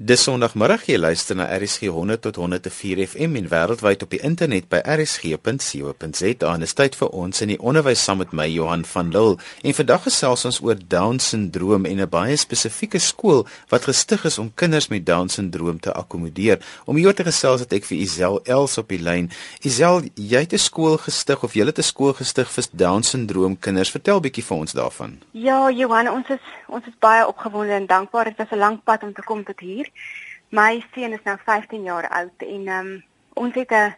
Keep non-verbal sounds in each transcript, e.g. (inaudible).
Dis Sondagmiddag jy luister na RSG 100 tot 104 FM en wêreldwyd op die internet by rsg.co.za. En is tyd vir ons in die onderwys saam met my Johan van Lille. En vandag gesels ons oor Down-sindroom en 'n baie spesifieke skool wat gestig is om kinders met Down-sindroom te akkommodeer. Om hier te gesels het ek vir Isel Els op die lyn. Isel, jy het 'n skool gestig of jy het 'n skool gestig vir Down-sindroom kinders. Vertel bietjie vir ons daarvan. Ja, Johan, ons is ons is baie opgewonde en dankbaar. Dit was 'n lang pad om te kom tot hier. My seun is nou 15 jaar oud en ehm um, ons het 'n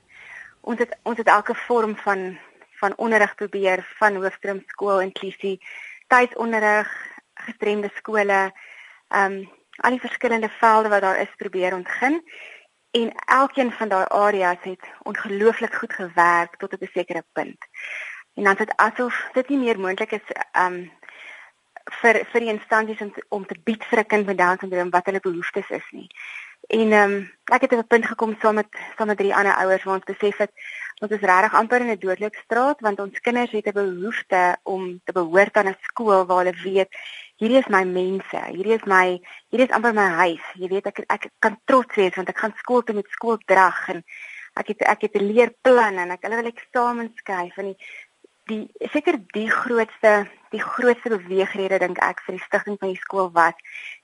ons het ons het elke vorm van van onderrig probeer van hoofstroom skool inklusie tuisonderrig, gestremde skole, ehm um, al die verskillende velde wat daar is probeer ontgin en elkeen van daai areas het ongelooflik goed gewerk tot 'n sekere punt. En dan het asof dit nie meer moontlik is ehm um, vir vir die instansies om te, om te bied vir 'n kind met Down syndroom wat hulle behoeftes is nie. En ehm um, ek het op 'n punt gekom saam met saam met drie ander ouers waar ons besef het ons is regtig amper in 'n dodelike straat want ons kinders het 'n behoefte om te behoort aan 'n skool waar hulle weet hierdie is my mense, hierdie is my hierdie is amper my huis. Jy weet ek ek kan trots wees want ek gaan skool toe met skooldrag en ek het ek het 'n leerplan en ek hulle wil eksamens skryf en die die seker die grootste die grootste beweegrede dink ek vir die stigting van die skool was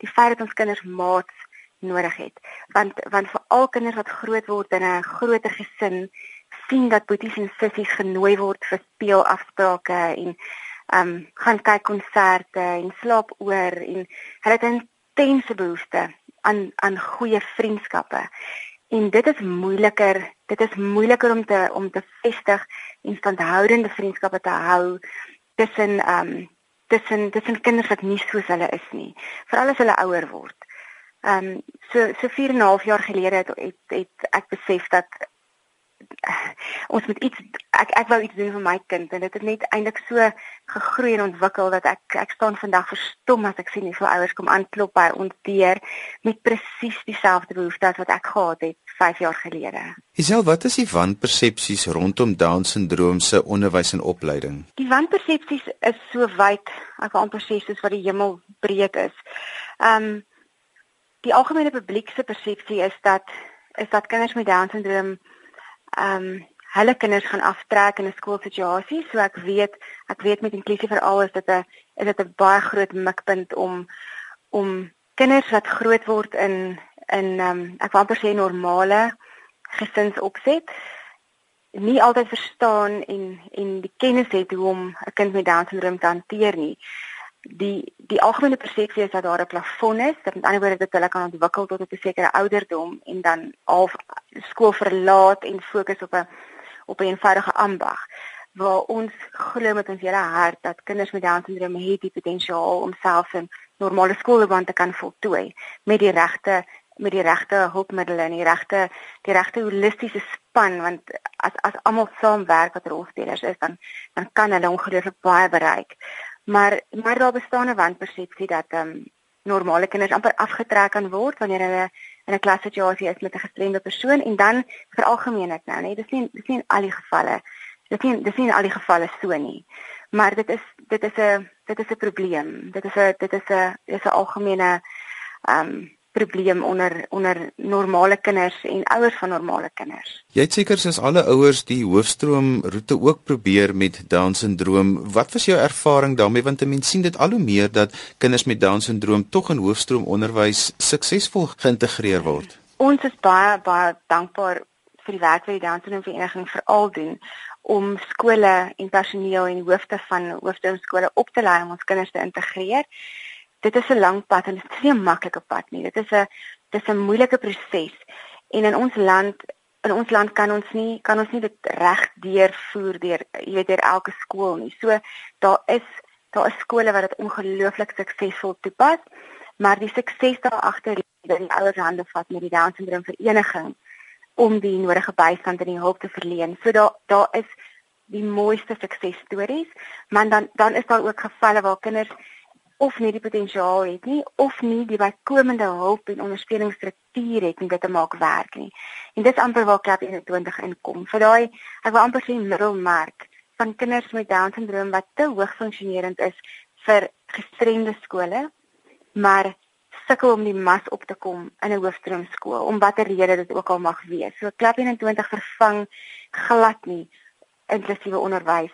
die feit dat ons kinders maats nodig het. Want want vir al kinders wat groot word in 'n groter gesin sien dat boeties en sissies genooi word vir speelafsprake en ehm um, gaan kyk konserte en slaap oor en hulle het intense behoefte aan aan goeie vriendskappe en dit is moeiliker dit is moeiliker om te om te vestig en standhoudende vriendskappe te hou tussen ehm um, tussen tussen kinders wat nie soos hulle is nie, veral as hulle ouer word. Ehm um, so so 4 en 'n half jaar gelede het, het het ek besef dat ons moet iets ek ek wou iets doen vir my kind en dit het net eintlik so gegroei en ontwikkel dat ek ek staan vandag verstom as ek sien hoeveel ouers kom aanklop by ons deur met presies dieselfde behoeftes wat ek gehad het 5 jaar gelede. Isel, wat is die wanpersepsies rondom Down syndroom se onderwys en opleiding? Die wanpersepsies is so wyd, ek wil amper sê soos wat die hemel breed is. Ehm um, die algemene publiek se persepsie is dat is dat kinders met Down syndroom ehm um, hulle kinders gaan aftrek in 'n skoolsituasie. So ek weet, ek weet met inklusie vir al is dit 'n is dit 'n baie groot mikpunt om om kinders wat groot word in in ehm um, ek wil amper sê normale gesinsopset nie altyd verstaan en en die kennis het hoe om 'n kind met Down syndroom te hanteer nie die die algemene persepsie is dat daar 'n plafon is, dat met ander woorde dat hulle kan ontwikkel tot op 'n sekere ouderdom en dan al skool verlaat en fokus op 'n op 'n eenvoudige ambag. Waar ons glo met ons hele hart dat kinders met Down syndroom het die potensiaal om self 'n normale skoolloopbaan te kan voltooi met die regte met die regte hulpmiddels en die regte die regte holistiese span want as as almal saamwerk wat rolspelers is dan dan kan hulle ongelooflik baie bereik. Maar maar daar bestaan 'n wanpersepsie dat ehm um, normale kinders amper afgetrek kan word wanneer hulle in 'n klassituasie is met 'n gestremde persoon en dan veralgemeen ek nou, nee, dis nie dis nie in al die gevalle. Dis nie dis nie in al die gevalle so nie. Maar dit is dit is 'n dit is 'n probleem. Dit is 'n dit is 'n is 'n algemene ehm um, probleem onder onder normale kinders en ouers van normale kinders. Jy het seker soos alle ouers die hoofstroom roete ook probeer met Down syndroom. Wat was jou ervaring daarmee want mense sien dit al hoe meer dat kinders met Down syndroom tog in hoofstroom onderwys suksesvol geïntegreer word. Ons is baie baie dankbaar vir die werk wat die Down syndroom vereniging veral doen om skole en personeel en hoofde van hoofstroomskole op te lei om ons kinders te integreer dit is 'n lang pad en dit is nie 'n maklike pad nie. Dit is 'n dit is 'n moeilike proses. En in ons land in ons land kan ons nie kan ons nie dit reg deurvoer deur jy weet deur elke skool nie. So daar is daar is skole wat dit ongelooflik suksesvol toepas, maar die sukses daar agter lê in die ouers hande vat met die Down syndroom vereniging om die nodige bystand en die hulp te verleen. So daar daar is die mooiste suksesstories, maar dan dan is daar ook gevalle waar kinders of nie die potensiaal het nie of nie die bykomende hulp en ondersteuningsstruktuur het om dit te maak werk nie. En dis amper waar Klap 21 inkom. Vir daai ek wil amper sê middelmerk van kinders met Down syndroom wat te hoog funksionerend is vir gestremde skole, maar sukkel om die mas op te kom in 'n hoofstroomskool om watter rede dit ook al mag wees. So klap 21 vervang glad nie inklusiewe onderwys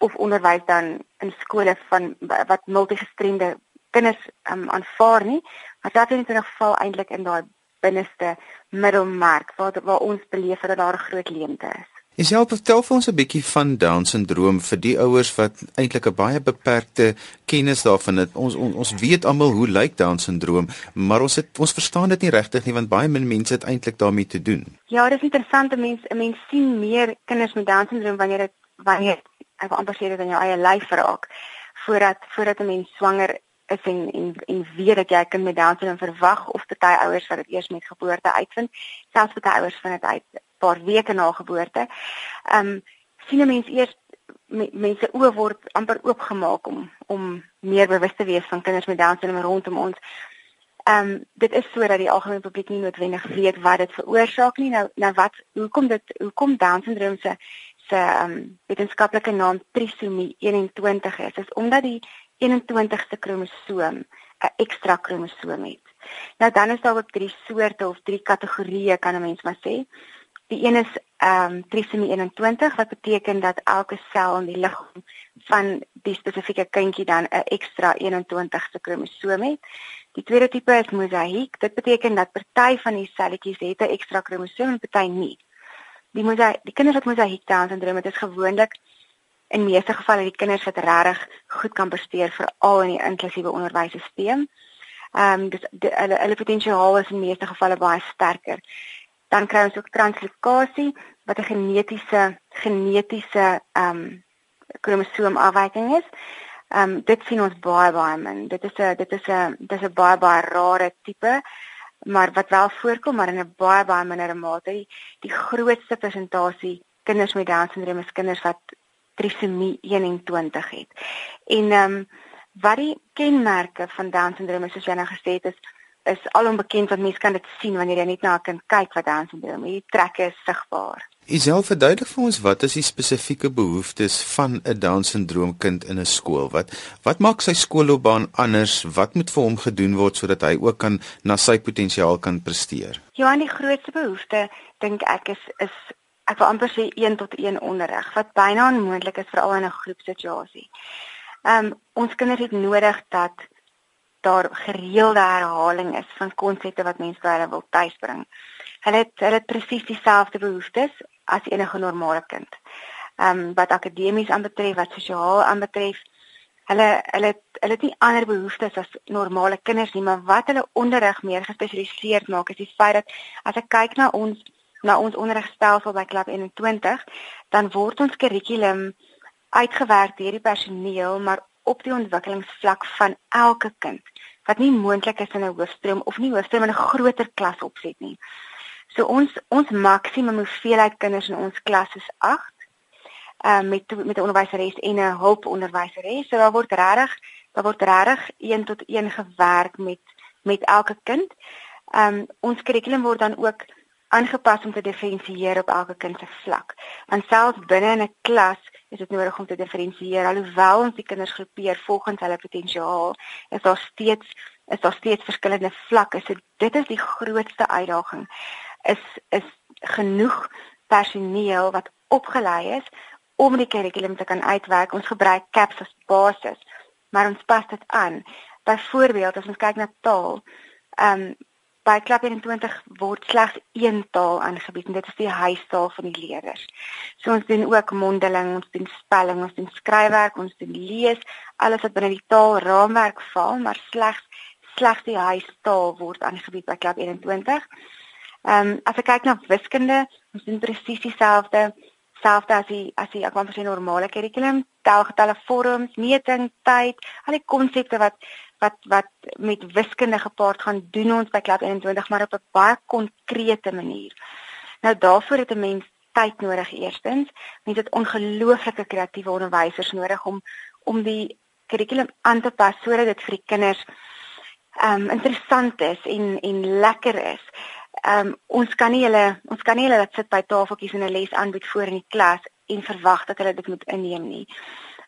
of onderwys dan in skole van wat multigestremde kinders um, aanvaar nie. Maar dat in 'n geval eintlik in daai binneste middelmark waar waar ons beleef dat daar 'n groot leemte is. Is help vertel vir ons 'n bietjie van Down syndroom vir die ouers wat eintlik 'n baie beperkte kennis daarvan het. Ons on, ons weet almal hoe lyk Down syndroom, maar ons het ons verstaan dit nie regtig nie want baie min mense het eintlik daarmee te doen. Ja, dit is interessant, mense mense sien meer kinders met Down syndroom wanneer dit wanneer ek amper sê dit in jou eie lyf raak voordat voordat 'n mens swanger is en en en weet dat jy 'n kind met Down syndroom verwag of party ouers wat dit eers met geboorte uitvind, selfs party ouers vind dit uit paar weke na geboorte. Ehm um, sien 'n mens eers mense oë word amper oopgemaak om om meer bewus te wees van kinders met Down syndroom rondom ons. Ehm um, dit is sodat die algemene publiek nie noodwendig weet wat dit veroorsaak nie. Nou nou wat hoekom dit hoekom Down syndroom se se um, wetenskaplike naam trisomie 21 is, is omdat die 21ste kromosoom 'n ekstra kromosoom het. Nou dan is daar ook drie soorte of drie kategorieë kan 'n mens maar sê. Die een is ehm um, trisomie 21 wat beteken dat elke sel in die liggaam van die spesifieke kindjie dan 'n ekstra 21ste kromosoom het. Die tweede tipe is mosaïek. Dit beteken dat party van die selletjies het 'n ekstra kromosoom en party nie. Die mosaïek, die kinders wat mosaïek Down syndroom het, is gewoonlik in meeste gevalle die kinders wat regtig goed kan presteer veral in die inklusiewe onderwysstelsel. Ehm um, dis hulle hulle potensiaal is in meeste gevalle baie sterker dan kry ons ook translokasie wat 'n genetiese genetiese ehm um, kromosoomafwyking is. Ehm um, dit sien ons baie baie min. Dit is 'n dit is 'n dis 'n baie baie rare tipe maar wat wel voorkom maar in 'n baie baie minder mate. Die, die grootste persentasie kinders met Down syndroom is kinders wat trisomie 21 het. En ehm um, wat die kenmerke van Down syndroom is soos jy nou gesê het is is alom bekend want mense kan dit sien wanneer jy net na 'n kind kyk wat Down syndroom het. Die trekke is sigbaar. Isel verduidelik vir ons wat is die spesifieke behoeftes van 'n Down syndroom kind in 'n skool? Wat wat maak sy skoolloopbaan anders? Wat moet vir hom gedoen word sodat hy ook kan na sy potensiaal kan presteer? Ja, die grootste behoefte dink ek is is ek wil amper sê 1 tot 1 onderrig wat byna onmoontlik is veral in 'n groepsituasie. Ehm um, ons kinders het nodig dat daar gereelde herhaling is van konsepte wat mense hulle wil tuisbring. Hulle het hulle het presies dieselfde behoeftes as enige normale kind. Ehm um, wat akademies aanbetref, wat sosiaal aanbetref, hulle hulle hulle het nie ander behoeftes as normale kinders nie, maar wat hulle onderrig meer gespesialiseerd maak is die feit dat as ek kyk na ons na ons onderrigstelsel by Klap 21, dan word ons kurrikulum uitgewerk deur die personeel, maar op die ontwikkelingsvlak van elke kind wat nie moontlik is in 'n hoofstroom of nie hoofstroom in 'n groter klas opset nie. So ons ons maksimum hoeveelheid kinders in ons klas is 8. Ehm uh, met met 'n onderwyseres en 'n hulponderwyseres. So daar word regtig daar word regtig 1 tot 1 gewerk met met elke kind. Ehm um, ons kurrikulum word dan ook aangepas om te diferensieer op elke kind se vlak. Want selfs binne 'n klas is dit nodig om te diferensieer alhoewel ons die kinders groepeer volgens hulle potensiaal is daar steeds is daar steeds verskillende vlakke. So dit is die grootste uitdaging. Is is genoeg personeel wat opgelei is om die kurrikulum te kan uitwerk. Ons gebruik CAPS as basis maar ons pas dit aan. Byvoorbeeld as ons kyk na taal ehm um, by klap 21 word slegs een taal aangebied en dit is die huistaal van die leerders. So ons doen ook mondeling, ons doen spelling, ons doen skryfwerk, ons doen lees, alles wat binne die taalraamwerk val, maar slegs slegs die huistaal word aangebied by klap 21. Ehm um, as ek kyk na wiskunde, ons doen presies dieselfde selfs as die as ek wou sê normale kurrikulum, telgetalle vorms, meting, tyd, al die konsepte wat wat wat met wiskunde gepaard gaan doen ons by klap 21 maar op 'n baie konkrete manier. Nou daarvoor het 'n mens tyd nodig eerstens. Mens het ongelooflike kreatiewe onderwysers nodig om om die kurrikulum aan te pas sodat dit vir die kinders um interessant is en en lekker is. Um ons kan nie hulle ons kan nie hulle laat sit by tafeltjies en 'n les aanbied voor in die klas en verwag dat hulle dit moet inneem nie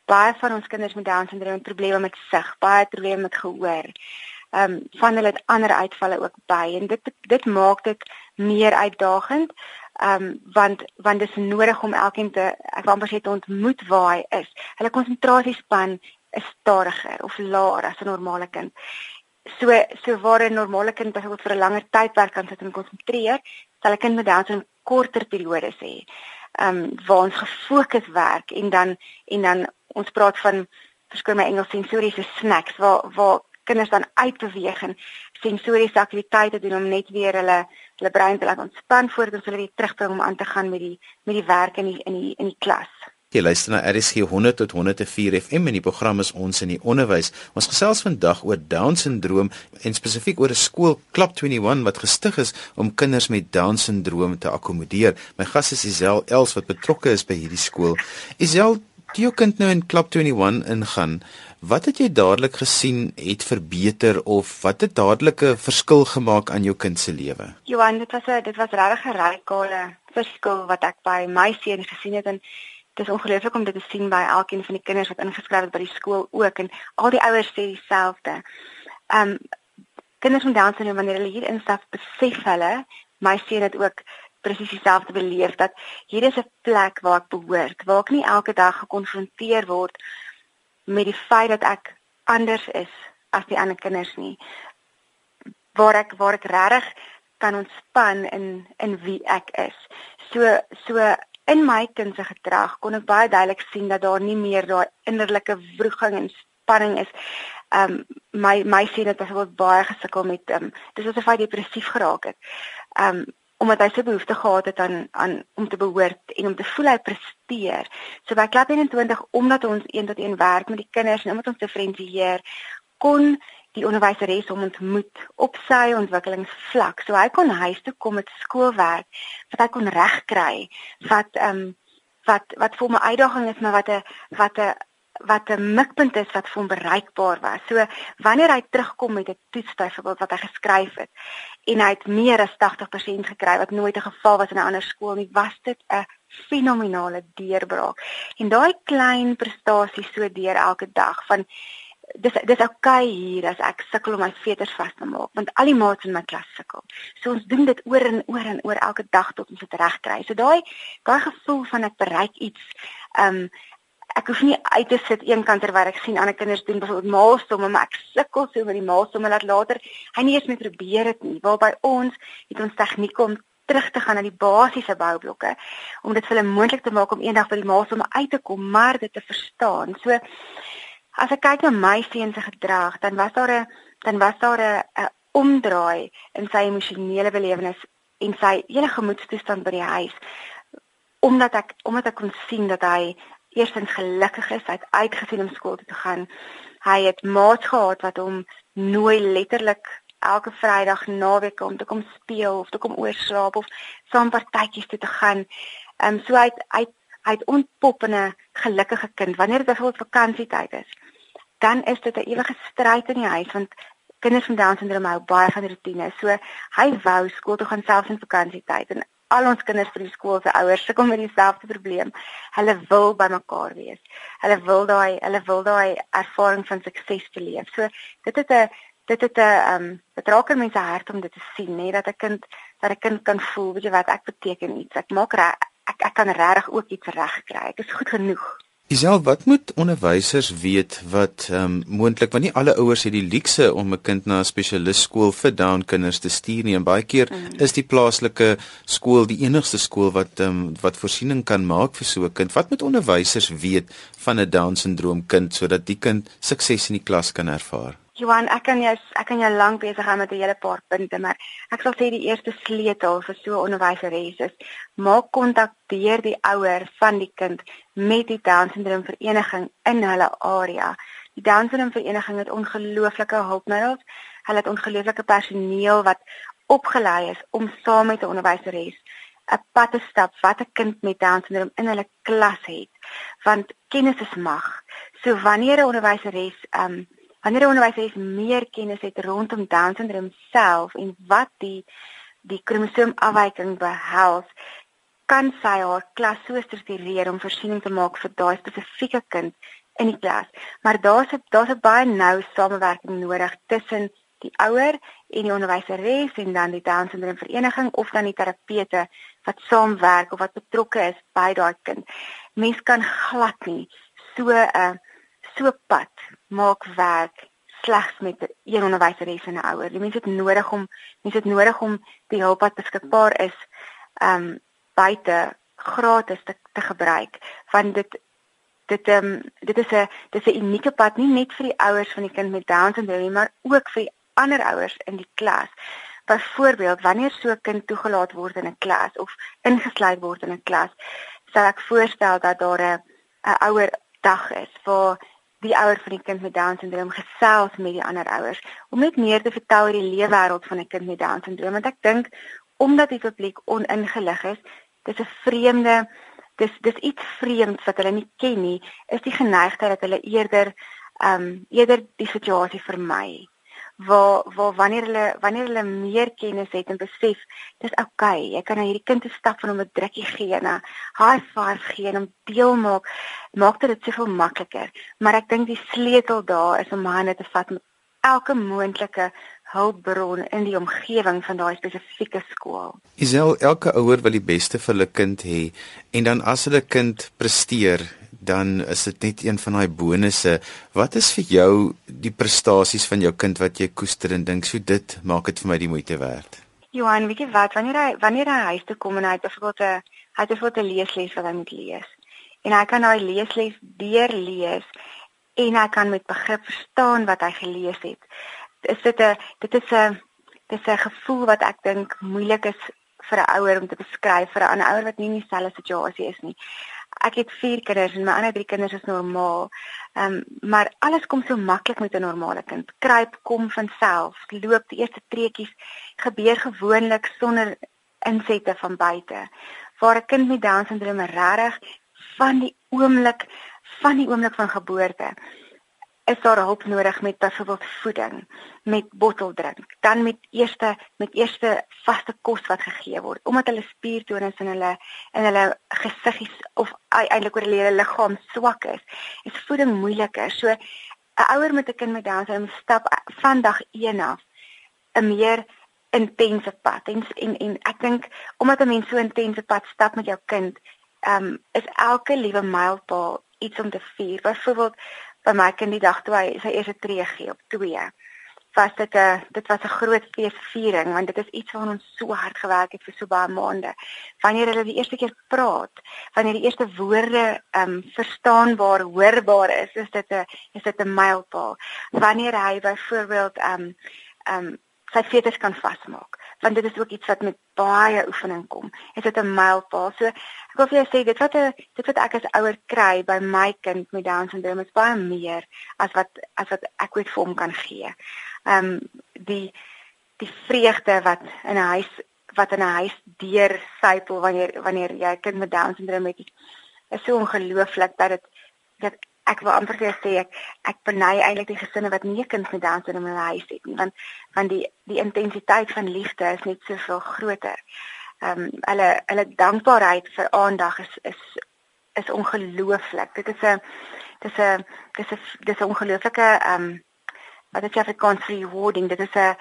baie van ons kinders met down syndroom het probleme met sig, baie probleme met gehoor. ehm um, van hulle het ander uitvalle ook by en dit dit maak dit meer uitdagend. Ehm um, want want dit is nodig om elkeen te ek wou amper sê te ontmoet waar hy is. Hulle konsentrasiespan is stadiger of laer as 'n normale kind. So so waar 'n normale kind byvoorbeeld vir 'n langer tydperk kan sit en konsentreer, sal 'n kind met Down syndroom korter periodes hê. Ehm um, waar ons gefokus werk en dan en dan ons praat van verskoon my Engels sensoriese snacks waar waar kinders dan uitbeweeg en sensoriese aktiwiteite doen om net weer hulle hulle brein te laat ontspan voordat ons hulle weer terugbring om aan te gaan met die met die werk in die in die in die klas. Jy luister na RSG 100 tot 104 FM en die program is ons in die onderwys. Ons gesels vandag oor Down syndroom en spesifiek oor 'n skool Klap 21 wat gestig is om kinders met Down syndroom te akkommodeer. My gas is Isel Els wat betrokke is by hierdie skool. Isel, toe jou kind nou in Klap 21 ingaan, wat het jy dadelik gesien het verbeter of wat het dadelik 'n verskil gemaak aan jou kind se lewe? Johan, dit was 'n dit was regtig 'n radikale verskil wat ek by my seun gesien het en Dit is ongelooflik om dit te sien by elkeen van die kinders wat ingeskryf het by die skool ook en al die ouers sê dieselfde. Um kinders met Down syndroom wanneer hulle hier instap, besef hulle, my seun het ook presies dieselfde beleef dat hier is 'n plek waar ek behoort, waar ek nie elke dag gekonfronteer word met die feit dat ek anders is as die ander kinders nie. Waar ek waar ek regtig kan ontspan in in wie ek is. So so in my kind se gedrag kon ek baie duidelik sien dat daar nie meer daai innerlike wroging en spanning is. Um my my sien dit het baie gesukkel met um dis asof hy depressief geraak het. Um omdat hy so behoefte gehad het aan aan om te behoort en om te voel hy presteer. So by Klap 21 omdat ons een tot een werk met die kinders en omdat ons diferensieer kon die onderwyseres hom ontmoet op sy ontwikkelingsvlak. So hy kon huis toe kom met skoolwerk wat hy kon regkry. Wat ehm um, wat wat vir my uitdaging is, maar wat 'n wat 'n wat 'n mikpunt is wat vir hom bereikbaar was. So wanneer hy terugkom met 'n toets byvoorbeeld wat hy geskryf het en hy het meer as 80% gekry wat nooit 'n geval was in 'n ander skool nie, was dit 'n fenominale deurbraak. En daai klein prestasie so deur elke dag van dis dis okay hier as ek sukkel om my veters vas te maak want al die maats in my klas sukkel. So ons doen dit oor en oor en oor elke dag tot ons dit reg kry. So daai daai gevoel van ek bereik iets um ek hoef nie uit te sit eenkant terwyl ek sien ander kinders doen byvoorbeeld maalstomme maar ek sukkel so met die maalstomme laat later hy nie eens meer probeer dit nie. Waar by ons het ons tegniek om terug te gaan na die basiese boublokke om dit vir hulle moontlik te maak om eendag by die maalstomme uit te kom maar dit te verstaan. So As ek kyk na my seun se gedrag, dan was daar 'n dan was daar 'n omdraai in sy emosionele belewenis en sy hele gemoedstoestand by die huis. Omdat ek omdat ek kon sien dat hy eerstens gelukkig is, hy het uitgesien om skool toe te gaan. Hy het maats gehad wat hom nooi letterlik elke Vrydag naweek om te kom speel of te kom oorslaap of saam partytjies toe te gaan. Ehm um, so hy het, hy hy het ontpop in 'n gelukkige kind wanneer dit byvoorbeeld vakansietyd is dan is dit 'n ewige stryd in die huis want kinders van Down syndroom hou baie van rotine. So hy wou skool toe gaan selfs in vakansietyd en al ons kinders vir die skool se ouers sukkel met dieselfde probleem. Hulle wil by mekaar wees. Hulle wil daai hulle wil daai ervaring van sukses beleef. So dit het 'n dit het 'n ehm um, dit raak in mense hart om dit te sien, nê, dat 'n kind dat 'n kind kan voel, weet jy wat, ek beteken iets. Ek maak reg ek ek kan regtig ook iets regkry. Ek is goed genoeg. Isel, wat moet onderwysers weet wat ehm um, moontlik want nie alle ouers het die luukse om 'n kind na 'n spesialis skool vir down kinders te stuur nie en baie keer mm. is die plaaslike skool die enigste skool wat ehm um, wat voorsiening kan maak vir so 'n kind. Wat moet onderwysers weet van 'n down syndroom kind sodat die kind sukses in die klas kan ervaar? Johan, ek kan jou ek kan jou lank besig hou met 'n hele paar punte, maar ek sal sê die eerste sleutel vir so 'n onderwyseres is maak kontak deur die ouer van die kind met die Down syndroom vereniging in hulle area. Die Down syndroom vereniging het ongelooflike hulpmiddels. Hulle het ongelooflike personeel wat opgelei is om saam met 'n onderwyseres 'n pad te stap wat 'n kind met Down syndroom in hulle klas het. Want kennis is mag. So wanneer 'n onderwyseres um Wanneer 'n onderwyser meer kennis het rondom Down syndroom self en wat die die kromosoomafwyking behels, kan sy haar klas so struktureer om voorsiening te maak vir daai spesifieke kind in die klas. Maar daar's 'n daar's 'n baie nou samewerking nodig tussen die ouer en die onderwyseres en dan die Down syndroom vereniging of dan die terapeute wat saamwerk of wat betrokke is by daai kind. Mens kan glad nie so 'n uh, so pad maak werk slegs met een onderwyseres en 'n ouer. Die mens het nodig om mens het nodig om die hulp wat beskikbaar is um buite gratis te, te gebruik want dit dit ehm um, dit is 'n dis 'n unieke pad nie net vir die ouers van die kind met Down syndroom maar ook vir ander ouers in die klas. Byvoorbeeld, wanneer so 'n kind toegelaat word in 'n klas of ingesluit word in 'n klas, sal ek voorstel dat daar 'n 'n ouer dag is waar die ouer van die kind met Down syndroom gesels met die ander ouers om net meer te vertel oor die leefwêreld van 'n kind met Down syndroom want ek dink omdat die publiek oningelig is, dis 'n vreemde dis dis iets vreemds wat hulle nie ken nie, is die geneigtheid dat hulle eerder ehm um, eerder die situasie vermy. Waar waar wanneer hulle wanneer hulle meer kennis het en besef, dis oukei, okay, jy kan na hierdie kind te stap van hom 'n drukkie gee en 'n high five gee en hom deel maak, maak dit soveel makliker. Maar ek dink die sleutel daar is om hande te vat met elke moontlike hulpbron in die omgewing van daai spesifieke skool. Isel, elke ouer wil die beste vir hulle kind hê en dan as hulle kind presteer, dan is dit net een van daai bonusse. Wat is vir jou die prestasies van jou kind wat jy koester en dink so dit maak dit vir my die moeite werd? Johan, weet jy wat, wanneer hy wanneer hy huis toe kom en hy het byvoorbeeld 'n hy het byvoorbeeld 'n leesles wat hy moet lees. En hy kan daai leesles deurlees en hy kan met begrip verstaan wat hy gelees het is dit 'n dit is 'n dit is 'n gevoel wat ek dink moeilik is vir 'n ouer om te beskryf vir 'n ouer wat nie in dieselfde situasie is nie. Ek het 4 kinders en my ander 3 kinders is normaal. Ehm um, maar alles kom so maklik met 'n normale kind. Kruip kom van self. Loop die eerste treetjies gebeur gewoonlik sonder insette van buite. Waar 'n kind met Down syndroom regtig van die oomblik van die oomblik van geboorte is daar hulp nodig met byvoorbeeld voeding, met botteldrink, dan met eerste met eerste vaste kos wat gegee word omdat hulle spiertonus in hulle in hulle gesiggies of eintlik oor hulle liggaam swak is. Is voeding moeiliker. So 'n ouer met 'n kind met Down syndroom stap van dag 1 af 'n meer intense pad. En en, en ek dink omdat 'n mens so intense pad stap met jou kind, ehm um, is elke liewe mylpaal iets om te vier. Byvoorbeeld by my kind die dag toe hy sy eerste tree gee op 2 was dit 'n dit was 'n groot feesviering want dit is iets waaraan ons so hard gewerk het vir so baie maande. Wanneer hulle die eerste keer praat, wanneer die eerste woorde ehm um, verstaanbaar, hoorbaar is, is dit 'n is dit 'n mylpaal. Wanneer hy byvoorbeeld ehm um, ehm um, sy fetus kan vasmaak want dit is ook iets wat met baie oefening kom. Is dit 'n mylpaal? So ek wil vir jou sê dit wat 'n dit wat ek as ouer kry by my kind met Down syndroom is baie meer as wat as wat ek ooit vir hom kan gee. Ehm um, die die vreugde wat in 'n huis wat in 'n huis deur sypel wanneer wanneer jy 'n kind met Down syndroom het is so ongelooflik dat dit dat ek wil amper vir sê ek ek beny eintlik die gesinne wat nie 'n kind met Down syndroom in hulle huis het nie want want die die intensiteit van liefde is net soveel groter. Ehm um, hulle hulle dankbaarheid vir aandag is is is ongelooflik. Dit is 'n dis 'n dis 'n dis 'n ongelooflike ehm um, wat dit Afrikaans rewarding. Dit is 'n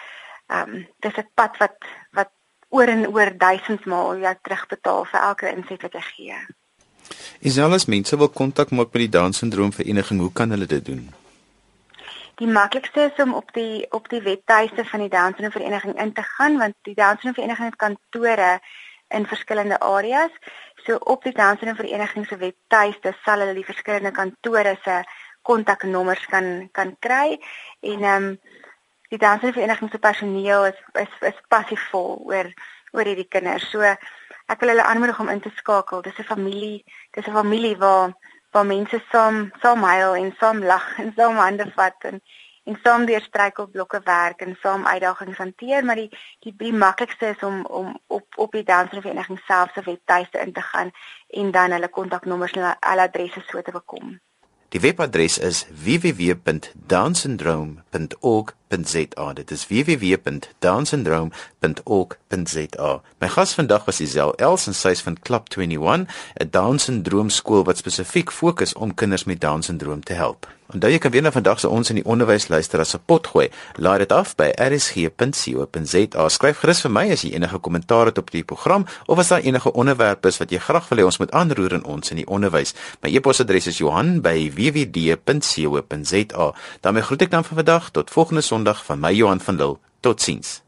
ehm um, dis 'n pad wat wat oor en oor duisend maal jou terugbetaal vir elke inset wat jy gee. Is alles mense wil kontak maak met die Down syndroom vereniging, hoe kan hulle dit doen? Die maklikste is om op die op die webtuiste van die Down syndroom vereniging in te gaan want die Down syndroom vereniging het kantore in verskillende areas. So op die Down syndroom vereniging se webtuiste sal hulle die verskillende kantore se kontaknommers kan kan kry en ehm um, die Down syndroom vereniging se personeel is is, is passievol oor oor hierdie kinders. So ek wil hulle aanmoedig om in te skakel. Dis 'n familie, dis 'n familie waar waar mense saam saam huil en saam lag (laughs) en saam hande vat en en saam deur struikelblokke werk en saam uitdagings hanteer, maar die die die maklikste is om om op op die dansvereniging self se webtuiste in te gaan en dan hulle kontaknommers en hulle adresse so te bekom. Die webadres is www.downsyndrome.org www.downsyndrome.org.za. Dit is www.downsyndrome.org.za. My gas vandag was Isel Els en sy is van Club 21, 'n Down syndroom skool wat spesifiek fokus om kinders met Down syndroom te help. Onthou jy kan weer na vandag se ons in die onderwys luister as 'n pot gooi. Laai dit af by rsg.co.za. Skryf gerus vir my as jy enige kommentaar het op die program of as daar enige onderwerpe is wat jy graag wil hê ons moet aanroer in ons in die onderwys. My e-posadres is Johan@wwd.co.za. daarmee groet ek dan vir vandag tot volgende Sondag van my Johan van Lille. Totsiens.